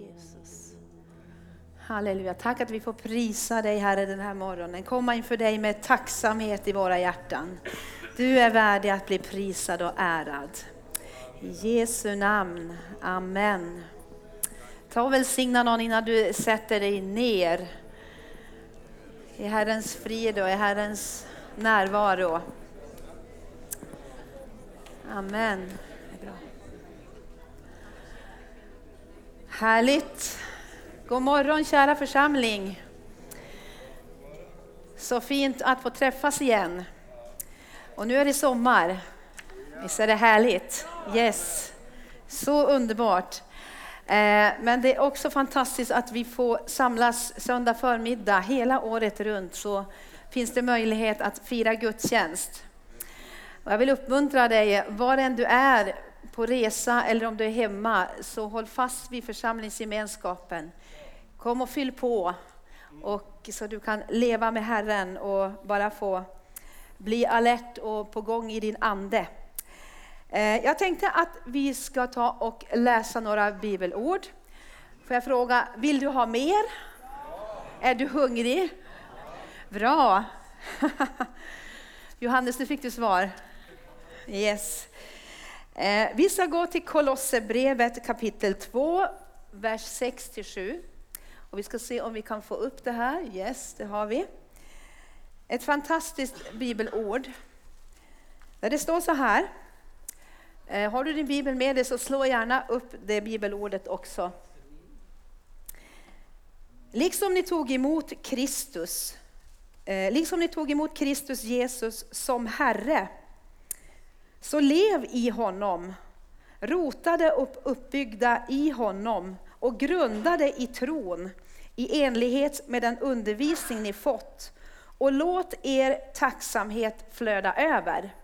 Jesus. Halleluja. Tack att vi får prisa dig Herre den här morgonen. Komma inför dig med tacksamhet i våra hjärtan. Du är värdig att bli prisad och ärad. I Jesu namn. Amen. Ta och välsigna någon innan du sätter dig ner. I Herrens frid och i Herrens närvaro. Amen. Härligt. God morgon kära församling. Så fint att få träffas igen. Och nu är det sommar. Visst är det härligt? Yes. Så underbart. Eh, men det är också fantastiskt att vi får samlas söndag förmiddag hela året runt så finns det möjlighet att fira gudstjänst. Och jag vill uppmuntra dig, var än du är på resa eller om du är hemma, så håll fast vid församlingsgemenskapen. Kom och fyll på och så du kan leva med Herren och bara få bli alert och på gång i din ande. Eh, jag tänkte att vi ska ta och läsa några bibelord. Får jag fråga, vill du ha mer? Är du hungrig? Bra! Johannes, nu fick du svar. Yes. Eh, vi ska gå till Kolosserbrevet kapitel 2, vers 6-7. Och vi ska se om vi kan få upp det här. Yes, det har vi. Ett fantastiskt bibelord. Där det står så här. Eh, har du din bibel med dig så slå gärna upp det bibelordet också. Liksom ni tog emot Kristus, eh, liksom ni tog emot Kristus Jesus som Herre, så lev i honom, rotade och uppbyggda i honom och grundade i tron i enlighet med den undervisning ni fått och låt er tacksamhet flöda över.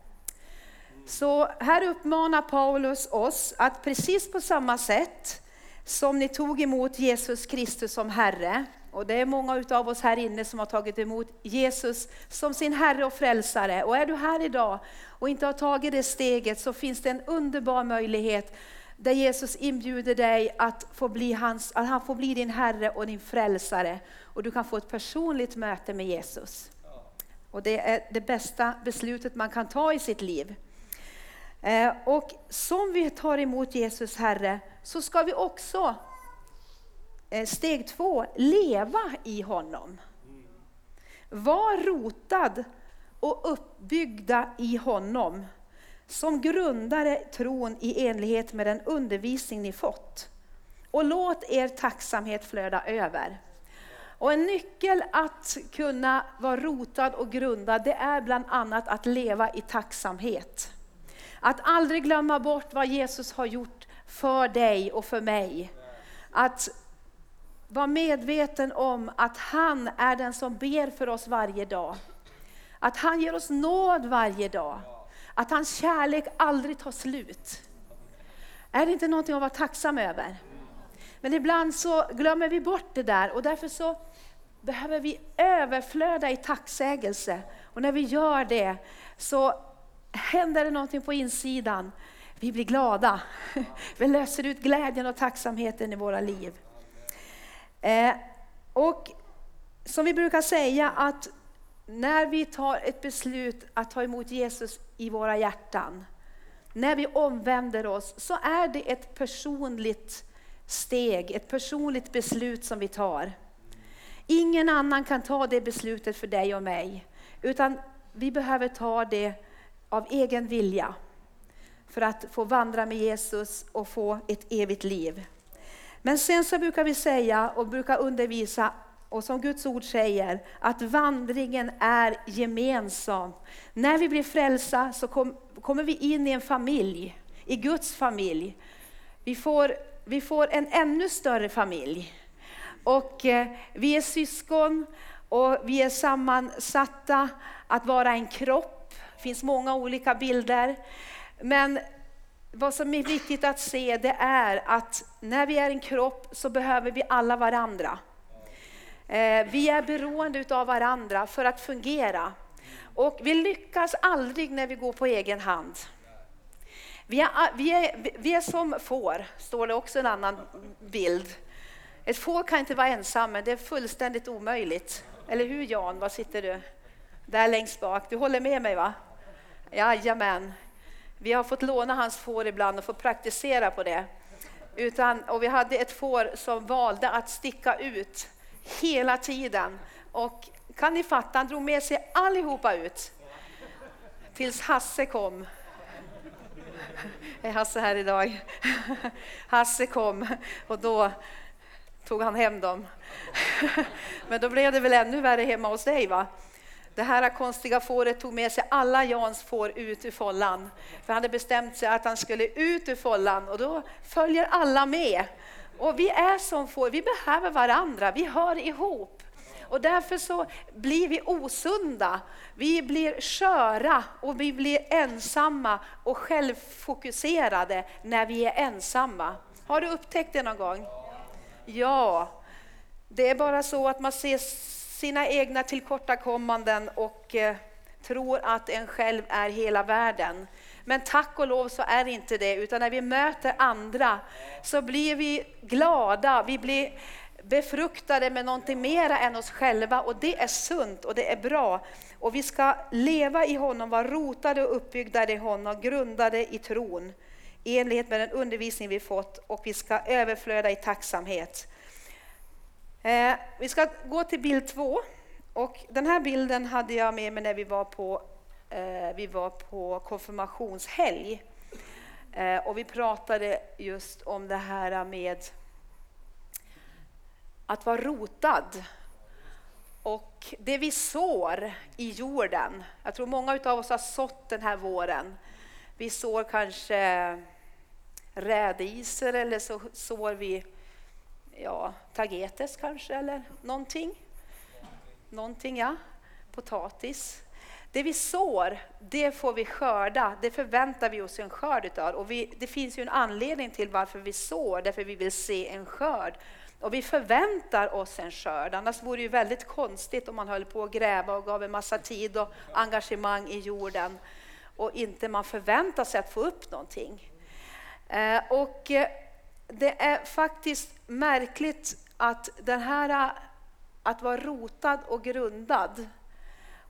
Så här uppmanar Paulus oss att precis på samma sätt som ni tog emot Jesus Kristus som Herre, och det är många av oss här inne som har tagit emot Jesus som sin Herre och Frälsare. Och är du här idag och inte har tagit det steget så finns det en underbar möjlighet där Jesus inbjuder dig att, få bli hans, att han får bli din Herre och din Frälsare. Och du kan få ett personligt möte med Jesus. Och det är det bästa beslutet man kan ta i sitt liv. Eh, och som vi tar emot Jesus Herre så ska vi också, Eh, steg två, leva i honom. Var rotad och uppbyggda i honom som grundare tron i enlighet med den undervisning ni fått. Och låt er tacksamhet flöda över. Och en nyckel att kunna vara rotad och grundad, det är bland annat att leva i tacksamhet. Att aldrig glömma bort vad Jesus har gjort för dig och för mig. Att var medveten om att han är den som ber för oss varje dag. Att han ger oss nåd varje dag. Att hans kärlek aldrig tar slut. Är det inte någonting att vara tacksam över? Men ibland så glömmer vi bort det där och därför så behöver vi överflöda i tacksägelse. Och när vi gör det så händer det någonting på insidan. Vi blir glada. Vi löser ut glädjen och tacksamheten i våra liv. Eh, och som vi brukar säga att när vi tar ett beslut att ta emot Jesus i våra hjärtan, när vi omvänder oss, så är det ett personligt steg, ett personligt beslut som vi tar. Ingen annan kan ta det beslutet för dig och mig, utan vi behöver ta det av egen vilja för att få vandra med Jesus och få ett evigt liv. Men sen så brukar vi säga och brukar undervisa och som Guds ord säger, att vandringen är gemensam. När vi blir frälsta så kom, kommer vi in i en familj, i Guds familj. Vi får, vi får en ännu större familj. Och eh, vi är syskon och vi är sammansatta att vara en kropp. Det finns många olika bilder. Men vad som är viktigt att se det är att när vi är en kropp så behöver vi alla varandra. Eh, vi är beroende av varandra för att fungera. Och vi lyckas aldrig när vi går på egen hand. Vi är, vi är, vi är som får, står det också en annan bild. Ett får kan inte vara ensam, men det är fullständigt omöjligt. Eller hur Jan? Var sitter du? Där längst bak. Du håller med mig va? Jajamän. Vi har fått låna hans får ibland och få praktisera på det. Utan, och vi hade ett får som valde att sticka ut hela tiden. Och kan ni fatta, han drog med sig allihopa ut. Tills Hasse kom. Är Hasse här idag? Hasse kom och då tog han hem dem. Men då blev det väl ännu värre hemma hos dig va? Det här konstiga fåret tog med sig alla Jans får ut ur follan. För han hade bestämt sig att han skulle ut ur follan och då följer alla med. Och vi är som får, vi behöver varandra, vi hör ihop. Och därför så blir vi osunda, vi blir sköra och vi blir ensamma och självfokuserade när vi är ensamma. Har du upptäckt det någon gång? Ja, det är bara så att man ser sina egna tillkortakommanden och eh, tror att en själv är hela världen. Men tack och lov så är det inte det, utan när vi möter andra så blir vi glada, vi blir befruktade med någonting mera än oss själva och det är sunt och det är bra. Och vi ska leva i honom, vara rotade och uppbyggda i honom, grundade i tron i enlighet med den undervisning vi fått och vi ska överflöda i tacksamhet. Eh, vi ska gå till bild två. Och den här bilden hade jag med mig när vi var på, eh, vi var på konfirmationshelg. Eh, och vi pratade just om det här med att vara rotad. Och det vi sår i jorden, jag tror många av oss har sått den här våren. Vi sår kanske rädisor eller så sår vi ja, tagetes kanske eller någonting. Någonting ja, potatis. Det vi sår, det får vi skörda. Det förväntar vi oss en skörd utav. Och vi, det finns ju en anledning till varför vi sår, därför vi vill se en skörd. Och vi förväntar oss en skörd, annars vore det ju väldigt konstigt om man höll på att gräva och gav en massa tid och engagemang i jorden och inte man förväntar sig att få upp någonting. Eh, och eh, det är faktiskt märkligt att den här att vara rotad och grundad.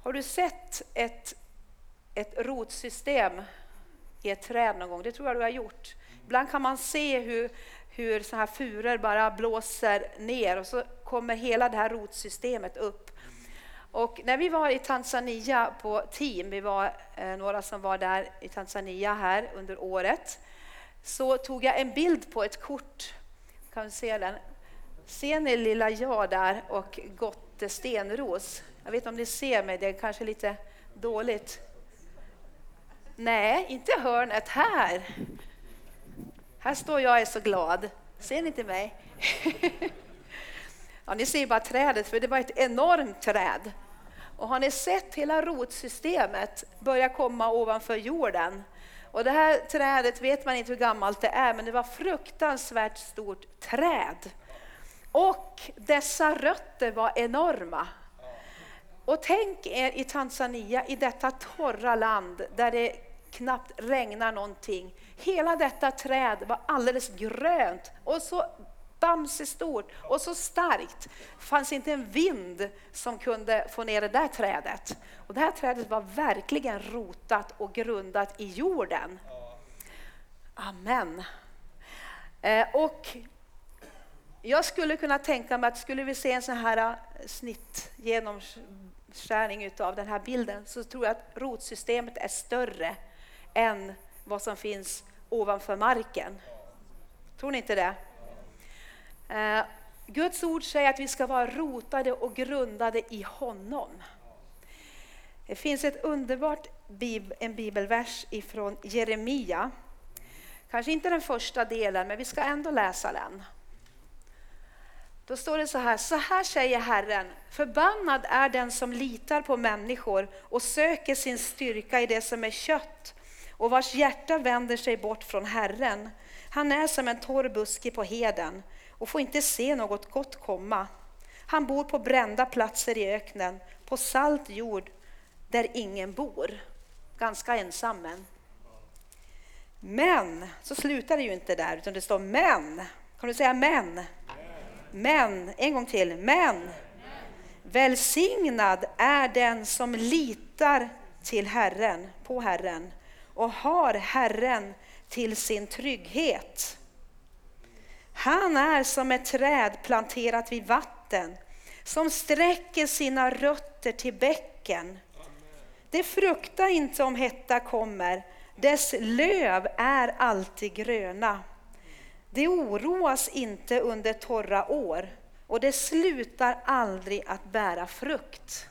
Har du sett ett, ett rotsystem i ett träd någon gång? Det tror jag du har gjort. Ibland kan man se hur, hur så här furor bara blåser ner och så kommer hela det här rotsystemet upp. Och när vi var i Tanzania på team, vi var eh, några som var där i Tanzania här under året, så tog jag en bild på ett kort. Kan se den? Ser ni lilla jag där och Gotte Stenros? Jag vet inte om ni ser mig, det är kanske lite dåligt. Nej, inte hörnet här. Här står jag och är så glad. Ser ni inte mig? ja, ni ser bara trädet, för det var ett enormt träd. Och har ni sett hela rotsystemet börja komma ovanför jorden? Och det här trädet vet man inte hur gammalt det är, men det var fruktansvärt stort träd. Och dessa rötter var enorma. Och tänk er i Tanzania, i detta torra land där det knappt regnar någonting. Hela detta träd var alldeles grönt och så bamsestort och så starkt. Det fanns inte en vind som kunde få ner det där trädet. Och det här trädet var verkligen rotat och grundat i jorden. Amen. Eh, och jag skulle kunna tänka mig att skulle vi se en sån här eh, snitt genomskärning av den här bilden så tror jag att rotsystemet är större än vad som finns ovanför marken. Tror ni inte det? Eh, Guds ord säger att vi ska vara rotade och grundade i honom. Det finns ett underbart en bibelvers ifrån Jeremia. Kanske inte den första delen, men vi ska ändå läsa den. Då står det så här, så här säger Herren, förbannad är den som litar på människor och söker sin styrka i det som är kött och vars hjärta vänder sig bort från Herren. Han är som en torr buske på heden och får inte se något gott komma. Han bor på brända platser i öknen, på salt jord där ingen bor. Ganska ensam men. Men, så slutar det ju inte där, utan det står men. Kan du säga men? Men, en gång till, men välsignad är den som litar till Herren, på Herren och har Herren till sin trygghet. Han är som ett träd planterat vid vatten som sträcker sina rötter till bäcken. Det fruktar inte om hetta kommer, dess löv är alltid gröna. Det oroas inte under torra år och det slutar aldrig att bära frukt.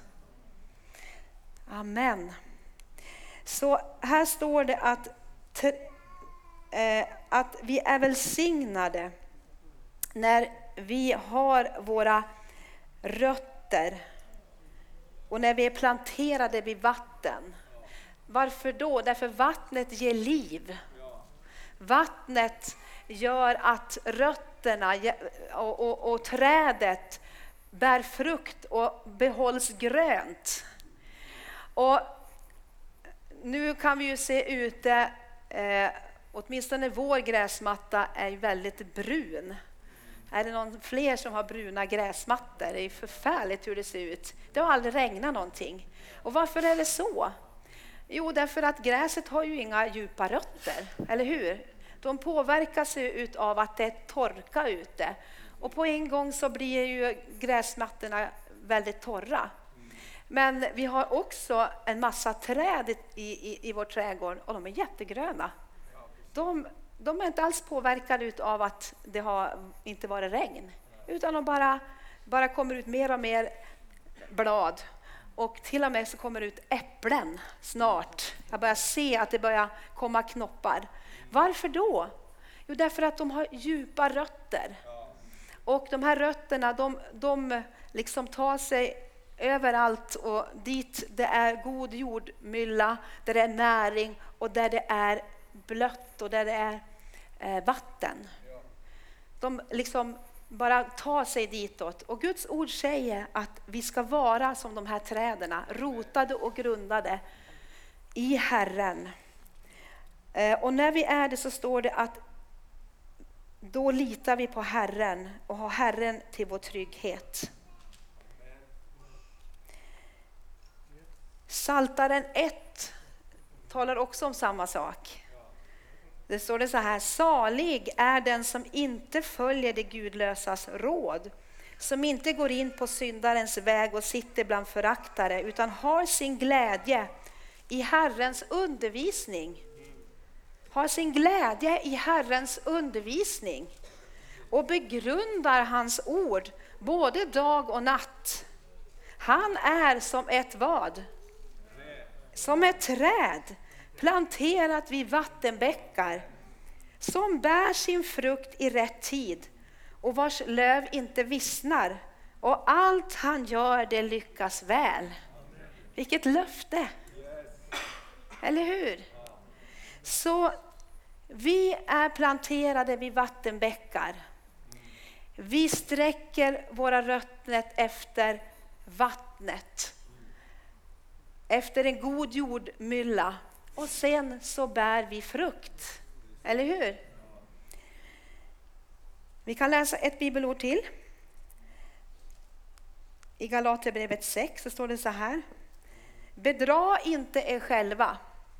Amen. Så här står det att, eh, att vi är välsignade när vi har våra rötter och när vi är planterade vid vatten. Varför då? Därför vattnet ger liv. Vattnet gör att rötterna och, och, och trädet bär frukt och behålls grönt. Och nu kan vi ju se ute, eh, åtminstone vår gräsmatta är väldigt brun. Är det någon fler som har bruna gräsmattor? Det är förfärligt hur det ser ut. Det har aldrig regnat någonting. Och varför är det så? Jo, därför att gräset har ju inga djupa rötter, eller hur? De påverkas ju av att det är torka ute. Och på en gång så blir ju gräsmattorna väldigt torra. Men vi har också en massa träd i, i, i vår trädgård och de är jättegröna. De, de är inte alls påverkade av att det har inte varit regn, utan de bara, bara kommer ut mer och mer blad. Och till och med så kommer det ut äpplen snart. Jag börjar se att det börjar komma knoppar. Varför då? Jo, därför att de har djupa rötter. Och de här rötterna, de, de liksom tar sig överallt och dit det är god jordmylla, där det är näring och där det är blött och där det är Eh, vatten. De liksom bara tar sig ditåt. Och Guds ord säger att vi ska vara som de här träden, rotade och grundade i Herren. Eh, och när vi är det så står det att då litar vi på Herren och har Herren till vår trygghet. Saltaren 1 talar också om samma sak. Det står det så här, salig är den som inte följer det gudlösas råd, som inte går in på syndarens väg och sitter bland föraktare, utan har sin glädje i Herrens undervisning. Har sin glädje i Herrens undervisning och begrundar hans ord både dag och natt. Han är som ett vad? Som ett träd planterat vid vattenbäckar som bär sin frukt i rätt tid och vars löv inte vissnar och allt han gör det lyckas väl. Vilket löfte! Eller hur? Så vi är planterade vid vattenbäckar. Vi sträcker våra rötter efter vattnet. Efter en god jordmylla och sen så bär vi frukt. Eller hur? Vi kan läsa ett bibelord till. I Galaterbrevet 6 så står det så här. Bedra inte er själva.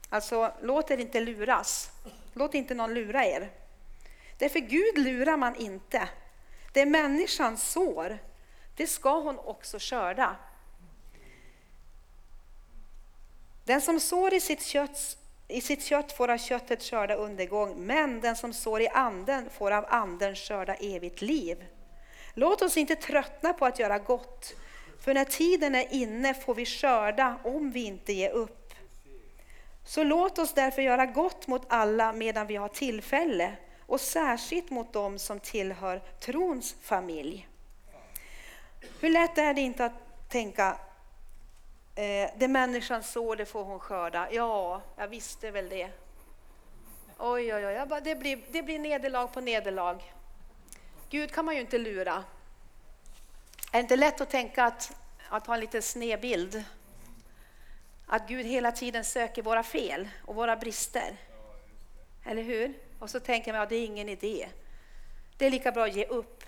Alltså, låt er inte luras. Låt inte någon lura er. Därför Gud lurar man inte. Det människan sår, det ska hon också skörda. Den som sår i sitt kött, i sitt kött får av köttet skörda undergång, men den som sår i anden får av anden skörda evigt liv. Låt oss inte tröttna på att göra gott, för när tiden är inne får vi skörda om vi inte ger upp. Så låt oss därför göra gott mot alla medan vi har tillfälle, och särskilt mot dem som tillhör trons familj. Hur lätt är det inte att tänka Eh, det människan sår, det får hon skörda. Ja, jag visste väl det. Oj, oj, oj. Bara, det, blir, det blir nederlag på nederlag. Gud kan man ju inte lura. Är det inte lätt att tänka att, att ha en liten snedbild? Att Gud hela tiden söker våra fel och våra brister. Eller hur? Och så tänker man att ja, det är ingen idé. Det är lika bra att ge upp.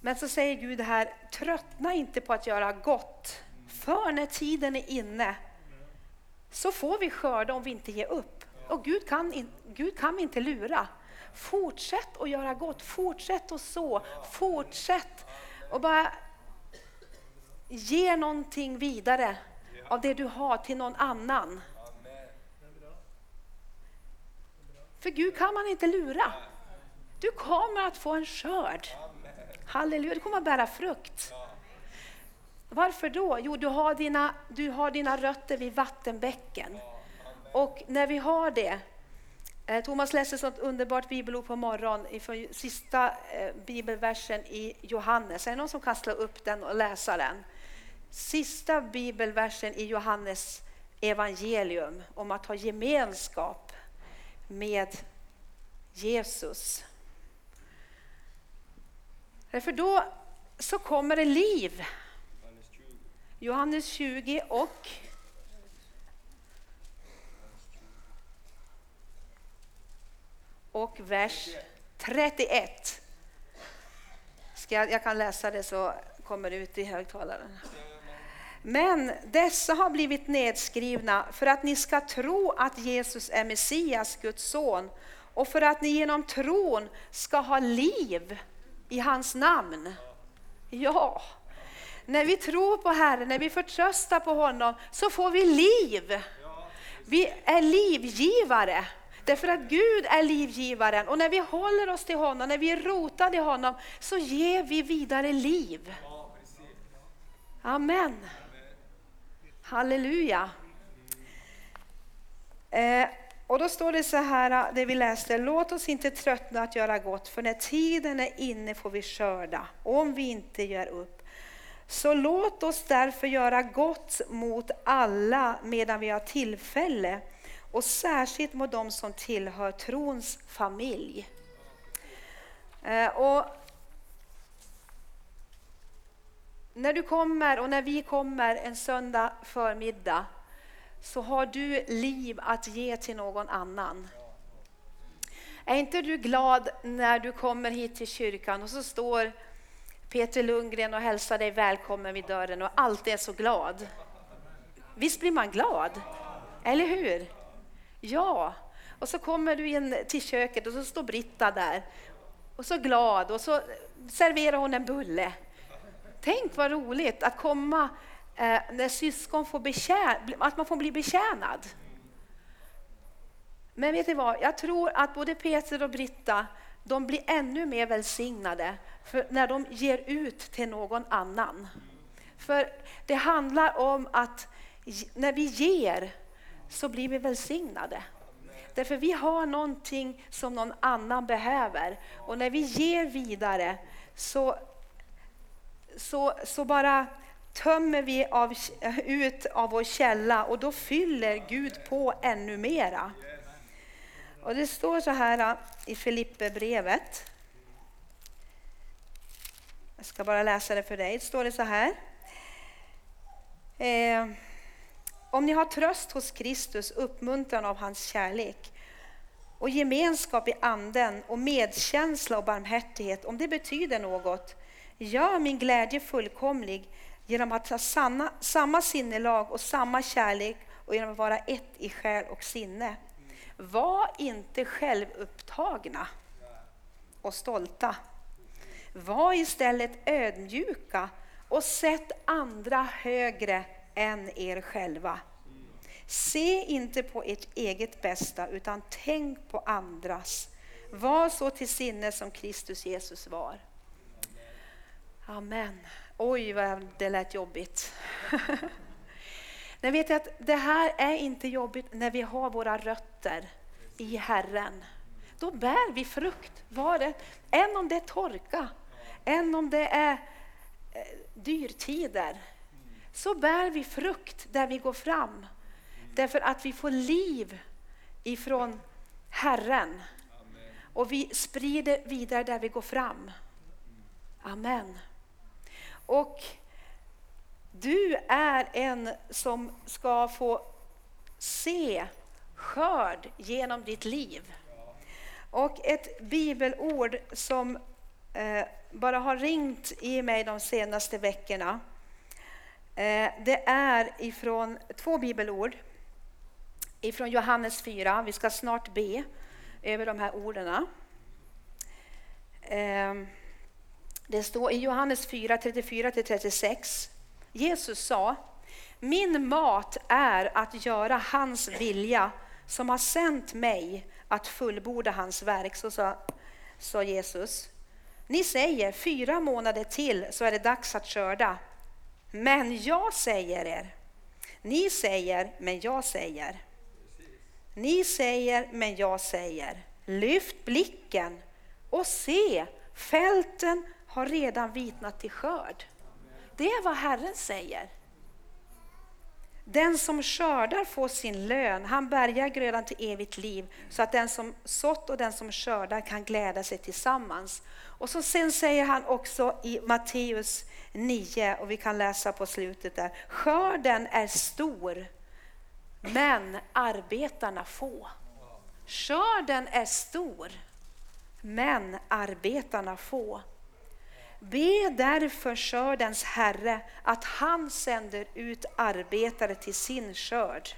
Men så säger Gud här, tröttna inte på att göra gott. För när tiden är inne så får vi skörda om vi inte ger upp. Och Gud kan, in, Gud kan inte lura. Fortsätt att göra gott, fortsätt att så, fortsätt och bara ge någonting vidare av det du har till någon annan. För Gud kan man inte lura. Du kommer att få en skörd. Halleluja, du kommer att bära frukt. Varför då? Jo, du har dina, du har dina rötter vid vattenbäcken. Och när vi har det, eh, Thomas läste ett underbart bibelord på morgonen från sista eh, bibelversen i Johannes. Är det någon som kan slå upp den och läsa den? Sista bibelversen i Johannes evangelium om att ha gemenskap med Jesus. För då så kommer det liv. Johannes 20 och och vers 31. Ska jag, jag kan läsa det så kommer det ut i högtalaren. Men dessa har blivit nedskrivna för att ni ska tro att Jesus är Messias, Guds son, och för att ni genom tron ska ha liv i hans namn. Ja, när vi tror på Herren, när vi förtröstar på honom så får vi liv. Vi är livgivare. Därför att Gud är livgivaren och när vi håller oss till honom, när vi är rotade i honom så ger vi vidare liv. Amen. Halleluja. Eh, och då står det så här, det vi läste, låt oss inte tröttna att göra gott, för när tiden är inne får vi skörda, om vi inte gör upp. Så låt oss därför göra gott mot alla medan vi har tillfälle, och särskilt mot dem som tillhör trons familj. Eh, och när du kommer och när vi kommer en söndag förmiddag så har du liv att ge till någon annan. Är inte du glad när du kommer hit till kyrkan och så står Peter Lundgren och hälsar dig välkommen vid dörren och alltid är så glad? Visst blir man glad? Eller hur? Ja. Och så kommer du in till köket och så står Britta där och så glad och så serverar hon en bulle. Tänk vad roligt att komma eh, när syskon får betjän att man får bli betjänad. Men vet ni vad, jag tror att både Peter och Britta de blir ännu mer välsignade när de ger ut till någon annan. För det handlar om att när vi ger så blir vi välsignade. Därför vi har någonting som någon annan behöver och när vi ger vidare så, så, så bara tömmer vi av, ut av vår källa och då fyller Gud på ännu mera. Och det står så här äh, i Filipperbrevet. Jag ska bara läsa det för dig. Det står det så här. Eh, om ni har tröst hos Kristus, uppmuntran av hans kärlek och gemenskap i anden och medkänsla och barmhärtighet, om det betyder något, gör min glädje fullkomlig genom att ha sanna, samma sinnelag och samma kärlek och genom att vara ett i själ och sinne. Var inte självupptagna och stolta. Var istället ödmjuka och sätt andra högre än er själva. Se inte på ert eget bästa utan tänk på andras. Var så till sinne som Kristus Jesus var. Amen. Oj, vad det lät jobbigt. Ni vet att det här är inte jobbigt när vi har våra rötter i Herren. Då bär vi frukt, var det, än om det är torka, än om det är eh, dyrtider. Så bär vi frukt där vi går fram. Därför att vi får liv ifrån Herren. Och vi sprider vidare där vi går fram. Amen. Och du är en som ska få se skörd genom ditt liv. Och ett bibelord som Eh, bara har ringt i mig de senaste veckorna. Eh, det är ifrån två bibelord. Ifrån Johannes 4. Vi ska snart be över de här orden. Eh, det står i Johannes 4, 34-36. Jesus sa, min mat är att göra hans vilja som har sänt mig att fullborda hans verk. Så sa, sa Jesus. Ni säger fyra månader till så är det dags att skörda. Men jag säger er. Ni säger, men jag säger. Ni säger, men jag säger. Lyft blicken och se, fälten har redan vitnat till skörd. Det är vad Herren säger. Den som skördar får sin lön, han bärgar grödan till evigt liv så att den som sått och den som skördar kan glädja sig tillsammans. Och så sen säger han också i Matteus 9, och vi kan läsa på slutet där, skörden är stor men arbetarna få. Skörden är stor men arbetarna få. Be därför skördens Herre att han sänder ut arbetare till sin skörd.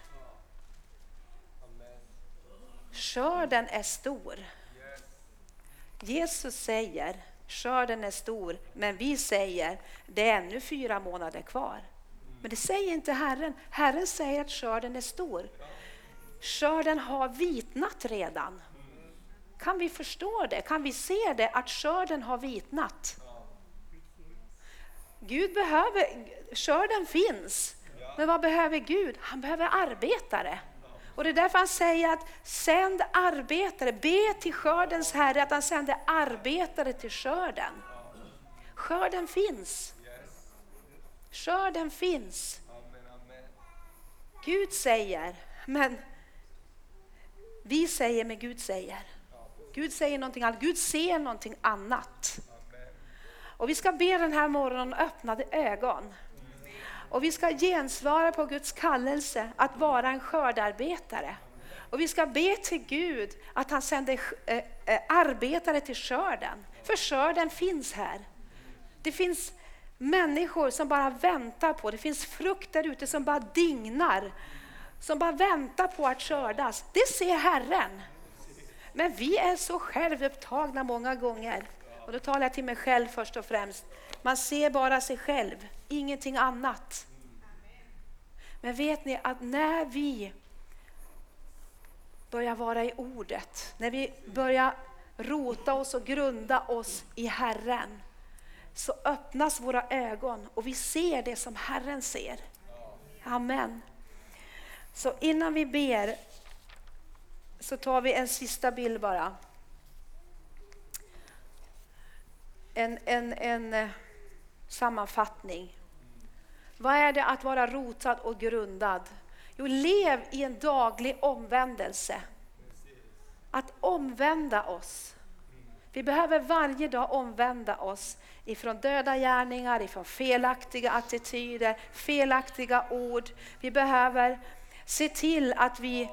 Skörden är stor. Jesus säger skörden är stor, men vi säger det är ännu fyra månader kvar. Men det säger inte Herren. Herren säger att skörden är stor. Skörden har vitnat redan. Kan vi förstå det? Kan vi se det? Att skörden har vitnat. Gud behöver, skörden finns. Men vad behöver Gud? Han behöver arbetare. Och det är därför han säger att sänd arbetare, be till skördens Herre att han sänder arbetare till skörden. Skörden finns. Skörden finns. Gud säger, men vi säger, men Gud säger. Gud säger någonting annat, Gud ser någonting annat. Och vi ska be den här morgonen om öppnade ögon. Och vi ska gensvara på Guds kallelse att vara en skördarbetare. Och vi ska be till Gud att han sänder eh, eh, arbetare till skörden. För skörden finns här. Det finns människor som bara väntar på, det finns frukt där ute som bara dignar. Som bara väntar på att skördas. Det ser Herren. Men vi är så självupptagna många gånger. Och då talar jag till mig själv först och främst. Man ser bara sig själv, ingenting annat. Men vet ni att när vi börjar vara i ordet, när vi börjar rota oss och grunda oss i Herren, så öppnas våra ögon och vi ser det som Herren ser. Amen. Så innan vi ber så tar vi en sista bild bara. En, en, en eh, sammanfattning. Vad är det att vara rotad och grundad? Jo, lev i en daglig omvändelse. Att omvända oss. Vi behöver varje dag omvända oss ifrån döda gärningar, ifrån felaktiga attityder, felaktiga ord. Vi behöver se till att vi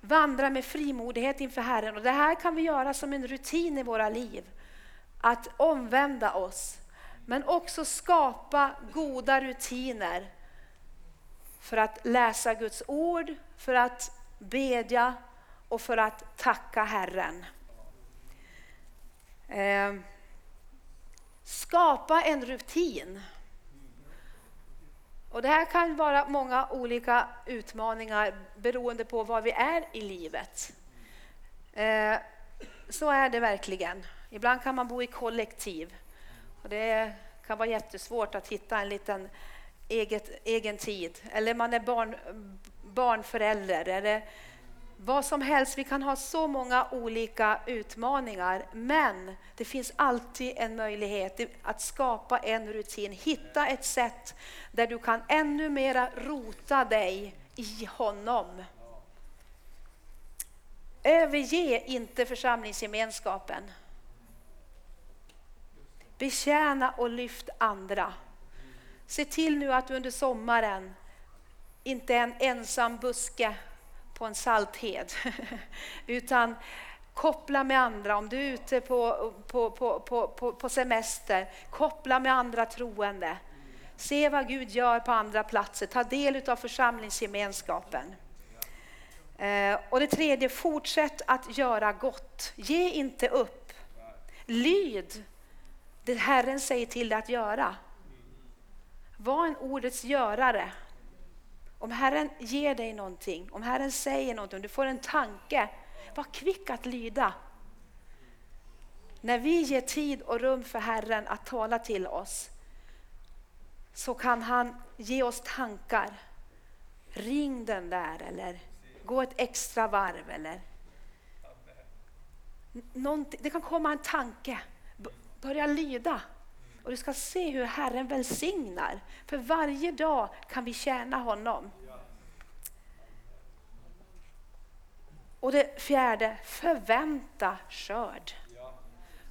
vandrar med frimodighet inför Herren. Och det här kan vi göra som en rutin i våra liv. Att omvända oss, men också skapa goda rutiner för att läsa Guds ord, för att bedja och för att tacka Herren. Eh, skapa en rutin. Och det här kan vara många olika utmaningar beroende på var vi är i livet. Eh, så är det verkligen. Ibland kan man bo i kollektiv. Och det kan vara jättesvårt att hitta en liten eget, egen tid. Eller man är barn, barnförälder. Eller vad som helst. Vi kan ha så många olika utmaningar. Men det finns alltid en möjlighet att skapa en rutin. Hitta ett sätt där du kan ännu mera rota dig i honom. Överge inte församlingsgemenskapen. Betjäna och lyft andra. Se till nu att du under sommaren inte är en ensam buske på en salthed. Utan Koppla med andra. Om du är ute på, på, på, på, på semester, koppla med andra troende. Se vad Gud gör på andra platser. Ta del av församlingsgemenskapen. Eh, och det tredje, fortsätt att göra gott. Ge inte upp. Lyd det Herren säger till dig att göra. Var en ordets görare. Om Herren ger dig någonting, om Herren säger någonting, du får en tanke, var kvick att lyda. När vi ger tid och rum för Herren att tala till oss så kan han ge oss tankar. Ring den där eller gå ett extra varv eller det kan komma en tanke. Börja lyda. Och du ska se hur Herren välsignar. För varje dag kan vi tjäna honom. Och det fjärde, förvänta skörd.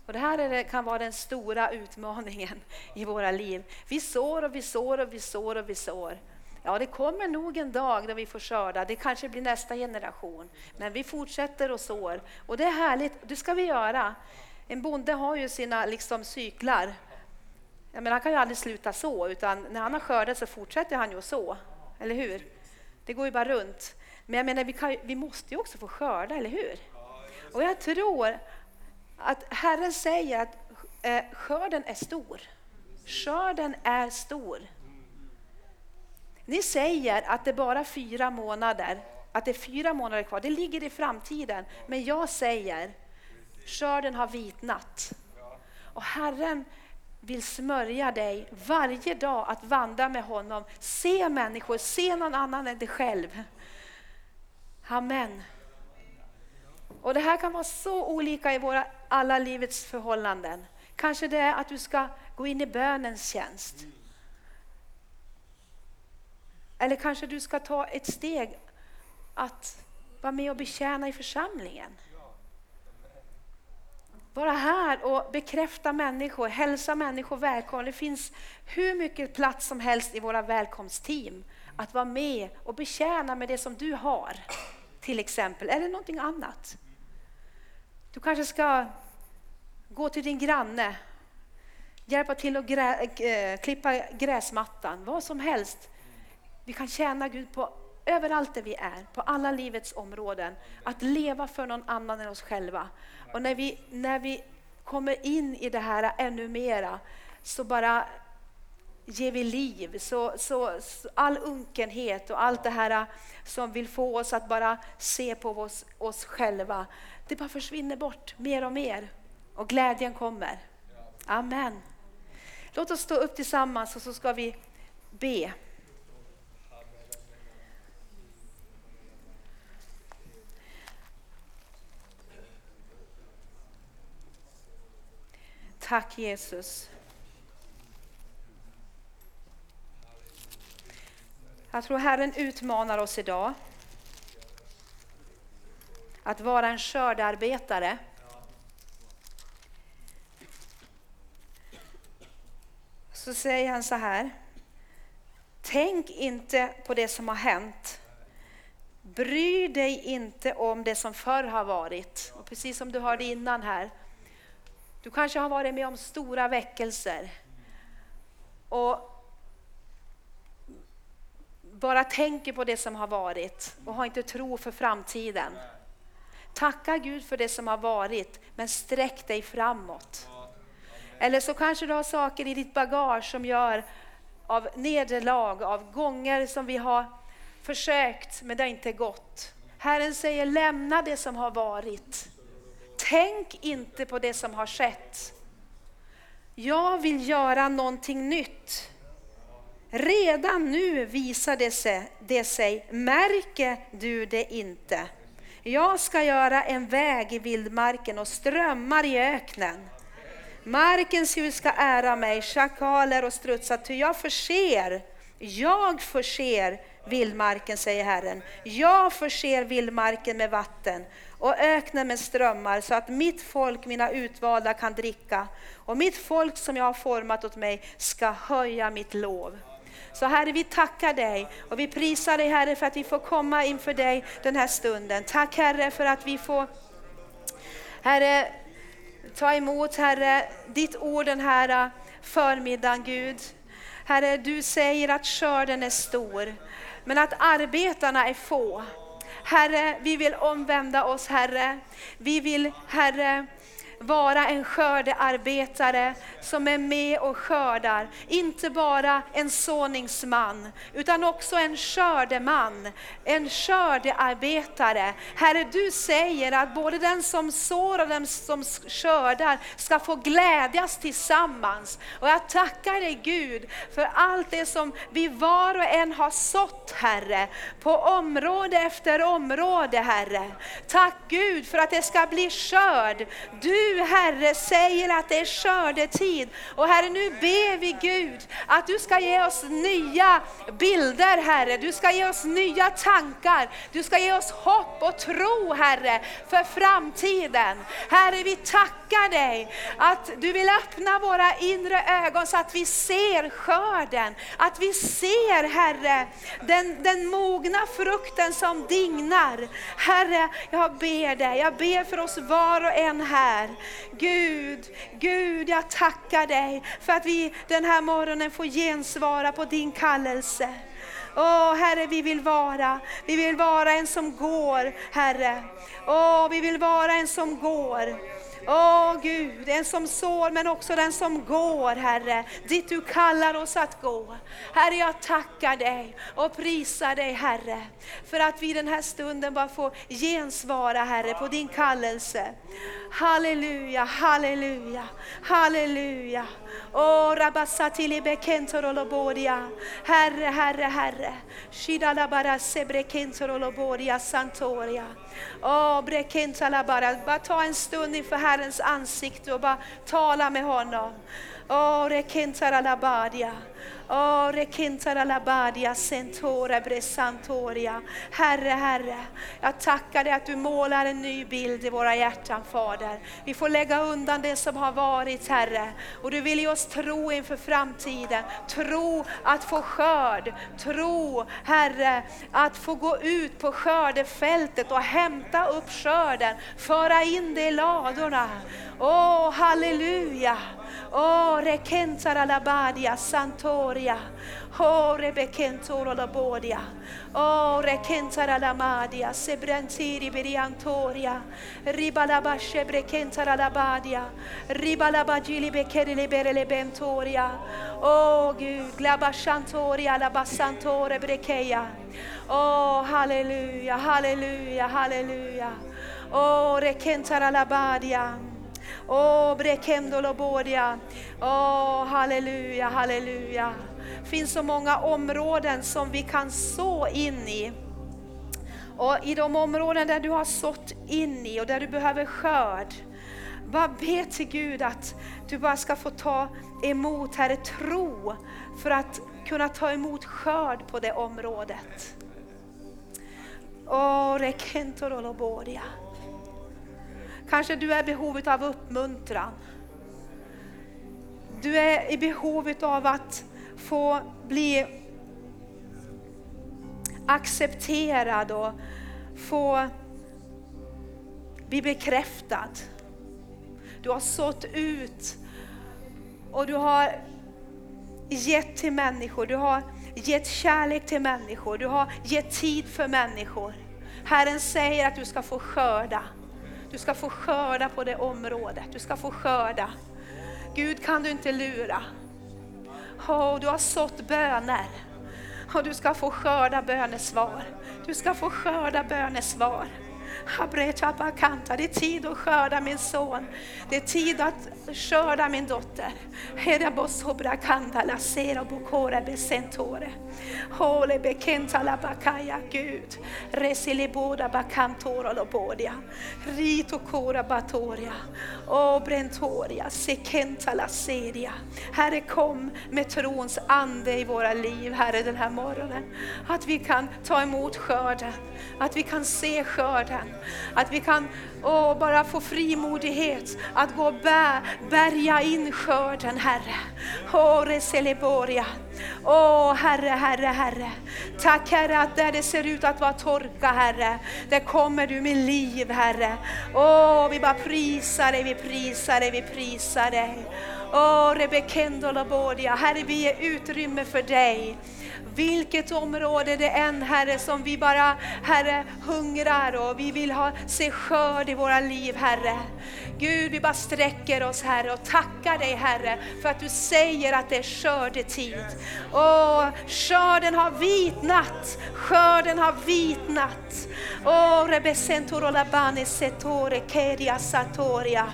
Och det här är, kan vara den stora utmaningen i våra liv. Vi sår och vi sår och vi sår och vi sår. Ja, det kommer nog en dag då vi får skörda. Det kanske blir nästa generation. Men vi fortsätter och sår. Och det är härligt, det ska vi göra. En bonde har ju sina liksom, cyklar. Jag menar, han kan ju aldrig sluta så, utan när han har skördat så fortsätter han ju att så. Eller hur? Det går ju bara runt. Men jag menar, vi, kan, vi måste ju också få skörda, eller hur? Och jag tror att Herren säger att eh, skörden är stor. Skörden är stor. Ni säger att det är bara fyra månader, att det är fyra månader kvar. Det ligger i framtiden. Men jag säger, skörden har vitnat. Och Herren vill smörja dig varje dag att vandra med honom. Se människor, se någon annan än dig själv. Amen. Och Det här kan vara så olika i våra alla livets förhållanden. Kanske det är att du ska gå in i bönens tjänst. Eller kanske du ska ta ett steg att vara med och betjäna i församlingen. Vara här och bekräfta människor, hälsa människor välkomna. Det finns hur mycket plats som helst i våra välkomstteam att vara med och betjäna med det som du har, till exempel, eller någonting annat. Du kanske ska gå till din granne, hjälpa till att grä, äh, klippa gräsmattan, vad som helst. Vi kan tjäna Gud på överallt där vi är, på alla livets områden. Att leva för någon annan än oss själva. Och när vi, när vi kommer in i det här ännu mera så bara ger vi liv. Så, så, så, all unkenhet och allt det här som vill få oss att bara se på oss, oss själva, det bara försvinner bort mer och mer. Och glädjen kommer. Amen. Låt oss stå upp tillsammans och så ska vi be. Tack Jesus. Jag tror Herren utmanar oss idag att vara en skördarbetare. Så säger han så här. Tänk inte på det som har hänt. Bry dig inte om det som förr har varit. Och precis som du hörde innan här, du kanske har varit med om stora väckelser. Och bara tänker på det som har varit och har inte tro för framtiden. Tacka Gud för det som har varit, men sträck dig framåt. Eller så kanske du har saker i ditt bagage som gör av nederlag, av gånger som vi har försökt men det har inte gått. Herren säger lämna det som har varit. Tänk inte på det som har skett. Jag vill göra någonting nytt. Redan nu visar det sig, det sig, märker du det inte? Jag ska göra en väg i vildmarken och strömmar i öknen. Markens hus ska ära mig, schakaler och strutsar, ty jag förser, jag förser vildmarken, säger Herren. Jag förser vildmarken med vatten och öknen med strömmar så att mitt folk, mina utvalda, kan dricka. Och mitt folk som jag har format åt mig ska höja mitt lov. Så Herre, vi tackar dig och vi prisar dig Herre för att vi får komma inför dig den här stunden. Tack Herre för att vi får Herre, ta emot Herre ditt ord den här äh, förmiddagen Gud. Herre, du säger att skörden är stor, men att arbetarna är få. Herre, vi vill omvända oss Herre. Vi vill Herre vara en skördearbetare som är med och skördar. Inte bara en såningsman, utan också en skördeman, en skördearbetare. Herre, du säger att både den som sår och den som skördar ska få glädjas tillsammans. Och jag tackar dig Gud för allt det som vi var och en har sått Herre, på område efter område Herre. Tack Gud för att det ska bli skörd. Du du Herre säger att det är skördetid. Och Herre nu ber vi Gud att du ska ge oss nya bilder Herre. Du ska ge oss nya tankar. Du ska ge oss hopp och tro Herre för framtiden. Herre vi tackar dig att du vill öppna våra inre ögon så att vi ser skörden. Att vi ser Herre den, den mogna frukten som dignar. Herre jag ber dig, jag ber för oss var och en här. Gud, Gud jag tackar dig för att vi den här morgonen får gensvara på din kallelse. Åh Herre, vi vill vara, vi vill vara en som går, Herre. Åh, vi vill vara en som går. Åh Gud, den som sår men också den som går Herre, dit du kallar oss att gå. Herre jag tackar dig och prisar dig Herre, för att vi den här stunden bara får gensvara Herre på din kallelse. Halleluja, halleluja, halleluja. Åh, rabasatili. Herre, Herre, Herre. Shidalabara sebrekentorolobodia santoria. Åh, brekentalabara. Bara ta en stund inför Herrens ansikte och bara tala med honom. Åh, rekentaralabadia. Oh, bresantoria. Herre, Herre, jag tackar dig att du målar en ny bild i våra hjärtan Fader. Vi får lägga undan det som har varit Herre. Och du vill ge oss tro inför framtiden. Tro att få skörd. Tro Herre att få gå ut på skördefältet och hämta upp skörden. Föra in det i ladorna. Åh, oh, halleluja. Oh, rekentara labadia santoria. Oh, rebekentoro labodia. Oh, rekentara lamadia. Sebrantiri beriantoria. Ribalabashe brekentara labadia. Ribalabagili bekeri libere lebentoria. Oh, Gud, glabashantoria labasantore brekeia. Oh, halleluja, halleluja, halleluja. Oh, rekentara labadia. Åh, brekemdolobodia. Åh, halleluja, halleluja. Det finns så många områden som vi kan så in i. Och i de områden där du har sått in i och där du behöver skörd, bara be till Gud att du bara ska få ta emot, Herre, tro för att kunna ta emot skörd på det området. Åh, rekentorolobodia. Kanske du är i behov av uppmuntran. Du är i behov av att få bli accepterad och få bli bekräftad. Du har sått ut och du har gett till människor, du har gett kärlek till människor, du har gett tid för människor. Herren säger att du ska få skörda. Du ska få skörda på det området. Du ska få skörda. Gud kan du inte lura. Oh, du har sått böner och du ska få skörda bönesvar. Du ska få skörda bönesvar. Det är tid att skörda min son. Det är tid att skörda min dotter. Hole bakaya Gud. Resiliboda lobodia. Rito kora batoria. Herre kom med trons ande i våra liv Herre den här morgonen. Att vi kan ta emot skörden. Att vi kan se skörden. Att vi kan åh, bara få frimodighet att gå och bär, bärga in skörden Herre. Oh. Åh Herre, Herre, Herre. Tack Herre att där det ser ut att vara torka Herre, där kommer du med liv Herre. Åh, vi bara prisar dig, vi prisar dig, vi prisar dig. Åh, Rebekendolaboria, Herre vi ger utrymme för dig. Vilket område det än Herre som vi bara Herre hungrar och vi vill ha, se skörd i våra liv Herre. Gud vi bara sträcker oss Herre och tackar dig Herre för att du säger att det är skördetid. Åh, skörden har vitnat, skörden har vitnat. Åh rebesentoro setore keria satoria.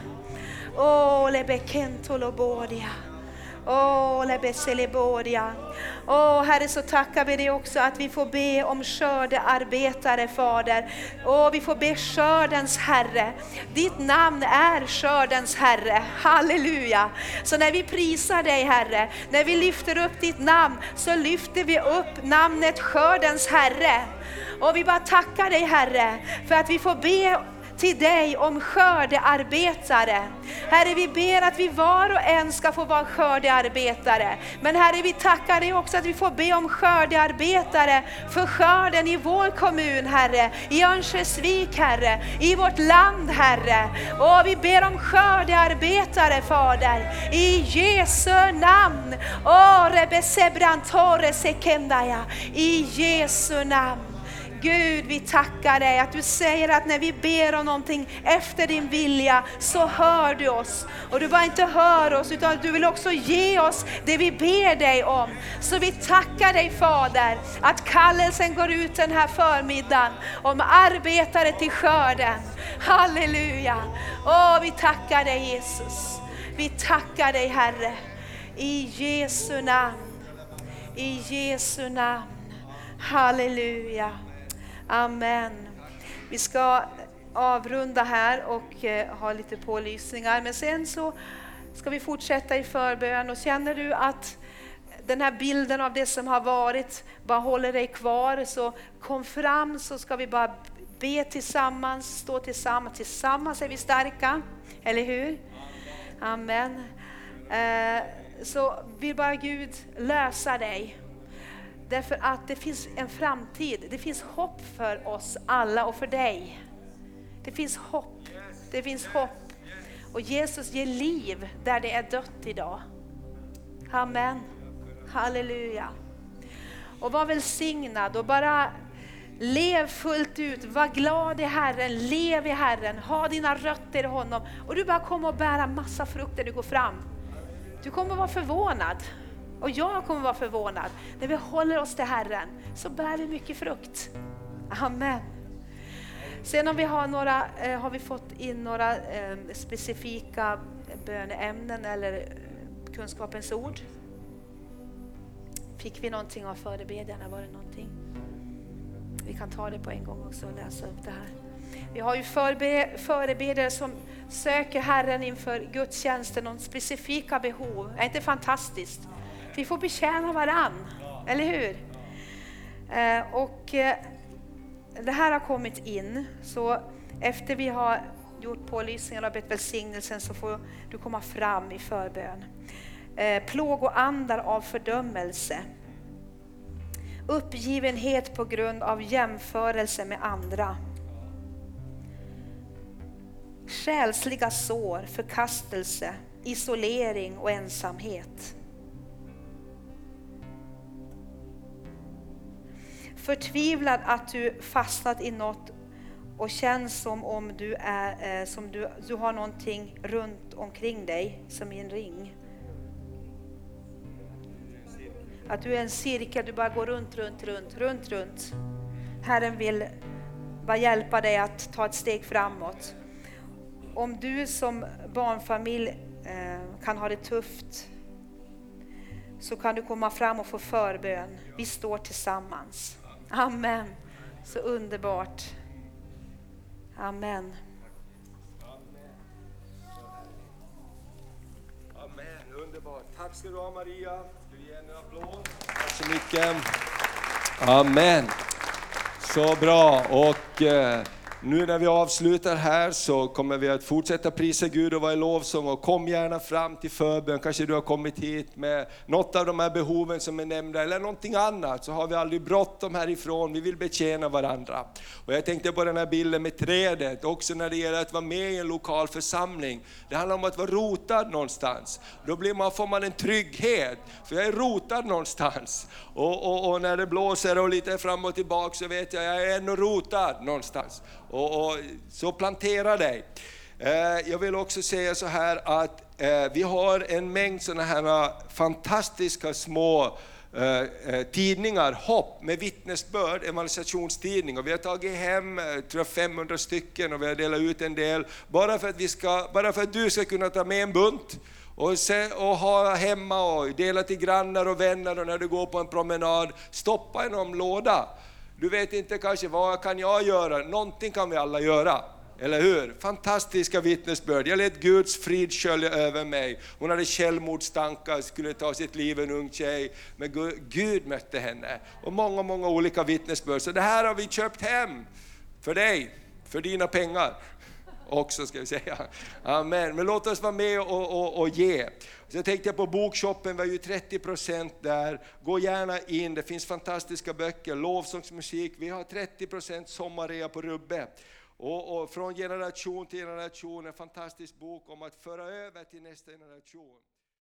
Åh lebekentolo bodia. Åh, lebeselibodia. Åh, Herre, så tackar vi dig också att vi får be om skördearbetare, Fader. Åh, vi får be skördens Herre. Ditt namn är skördens Herre. Halleluja. Så när vi prisar dig, Herre, när vi lyfter upp ditt namn, så lyfter vi upp namnet skördens Herre. Och vi bara tackar dig, Herre, för att vi får be till dig om skördearbetare. Herre, vi ber att vi var och en ska få vara skördearbetare. Men Herre, vi tackar dig också att vi får be om skördearbetare för skörden i vår kommun, Herre. I Örnsköldsvik, Herre. I vårt land, Herre. Och vi ber om skördearbetare, Fader. I Jesu namn. Åh, sekendaya. I Jesu namn. Gud, vi tackar dig att du säger att när vi ber om någonting efter din vilja så hör du oss. Och du bara inte hör oss utan du vill också ge oss det vi ber dig om. Så vi tackar dig Fader att kallelsen går ut den här förmiddagen om arbetare till skörden. Halleluja! Åh, vi tackar dig Jesus. Vi tackar dig Herre. I Jesu namn. I Jesu namn. Halleluja. Amen. Vi ska avrunda här och eh, ha lite pålysningar, men sen så ska vi fortsätta i förbön och känner du att den här bilden av det som har varit bara håller dig kvar, så kom fram så ska vi bara be tillsammans, stå tillsammans. Tillsammans är vi starka, eller hur? Amen. Eh, så vill bara Gud lösa dig. Därför att det finns en framtid, det finns hopp för oss alla och för dig. Det finns hopp, det finns hopp. Och Jesus ger liv där det är dött idag. Amen. Halleluja. Och var välsignad och bara lev fullt ut, var glad i Herren, lev i Herren, ha dina rötter i honom. Och du bara kommer att bära massa frukt när du går fram. Du kommer att vara förvånad. Och jag kommer vara förvånad. När vi håller oss till Herren så bär vi mycket frukt. Amen. Sen om vi har, några, eh, har vi fått in några eh, specifika böneämnen eller eh, kunskapens ord. Fick vi någonting av förebedjarna? Var det någonting? Vi kan ta det på en gång också och läsa upp det här. Vi har ju förebedjare som söker Herren inför gudstjänsten, om specifika behov. Är inte fantastiskt? Vi får betjäna varann, eller hur? Eh, och eh, det här har kommit in, så efter vi har gjort pålysningen och bett välsignelsen så får du komma fram i förbön. Eh, Plågoandar av fördömelse. Uppgivenhet på grund av jämförelse med andra. Själsliga sår, förkastelse, isolering och ensamhet. Förtvivlad att du fastnat i något och känns som om du, är, eh, som du, du har någonting runt omkring dig, som i en ring. Att du är en cirkel, du bara går runt, runt, runt, runt, runt. Herren vill bara hjälpa dig att ta ett steg framåt. Om du som barnfamilj eh, kan ha det tufft så kan du komma fram och få förbön. Vi står tillsammans. Amen. Så underbart. Amen. Amen, underbart. Tack ska du ha Maria. Ska vi ge en applåd? Tack så mycket. Amen. Så bra. Och eh, nu när vi avslutar här så kommer vi att fortsätta prisa Gud och vara i lovsång och kom gärna fram till förbön. Kanske du har kommit hit med något av de här behoven som är nämnda eller någonting annat så har vi aldrig bråttom härifrån. Vi vill betjäna varandra. Och jag tänkte på den här bilden med trädet också när det gäller att vara med i en lokal församling. Det handlar om att vara rotad någonstans. Då blir man, får man en trygghet, för jag är rotad någonstans. Och, och, och när det blåser och lite fram och tillbaka så vet jag, jag är ändå rotad någonstans. Och, och, så plantera dig. Eh, jag vill också säga så här att eh, vi har en mängd sådana här eh, fantastiska små eh, eh, tidningar, Hopp, med vittnesbörd, evangelisationstidning. Och vi har tagit hem tror jag, 500 stycken och vi har delat ut en del, bara för att, vi ska, bara för att du ska kunna ta med en bunt och, se, och ha hemma och dela till grannar och vänner och när du går på en promenad, stoppa i någon låda. Du vet inte kanske, vad kan jag göra? Någonting kan vi alla göra. Eller hur? Fantastiska vittnesbörd. Jag lät Guds frid skölja över mig. Hon hade självmordstankar, skulle ta sitt liv, en ung tjej. Men Gud mötte henne. Och många, många olika vittnesbörd. Så det här har vi köpt hem för dig, för dina pengar också ska vi säga. Amen. Men låt oss vara med och, och, och ge. Så jag tänkte på bokshoppen, vi har ju 30% där. Gå gärna in, det finns fantastiska böcker, lovsångsmusik. Vi har 30% sommarrea på Rubbe. Och, och från generation till generation, en fantastisk bok om att föra över till nästa generation.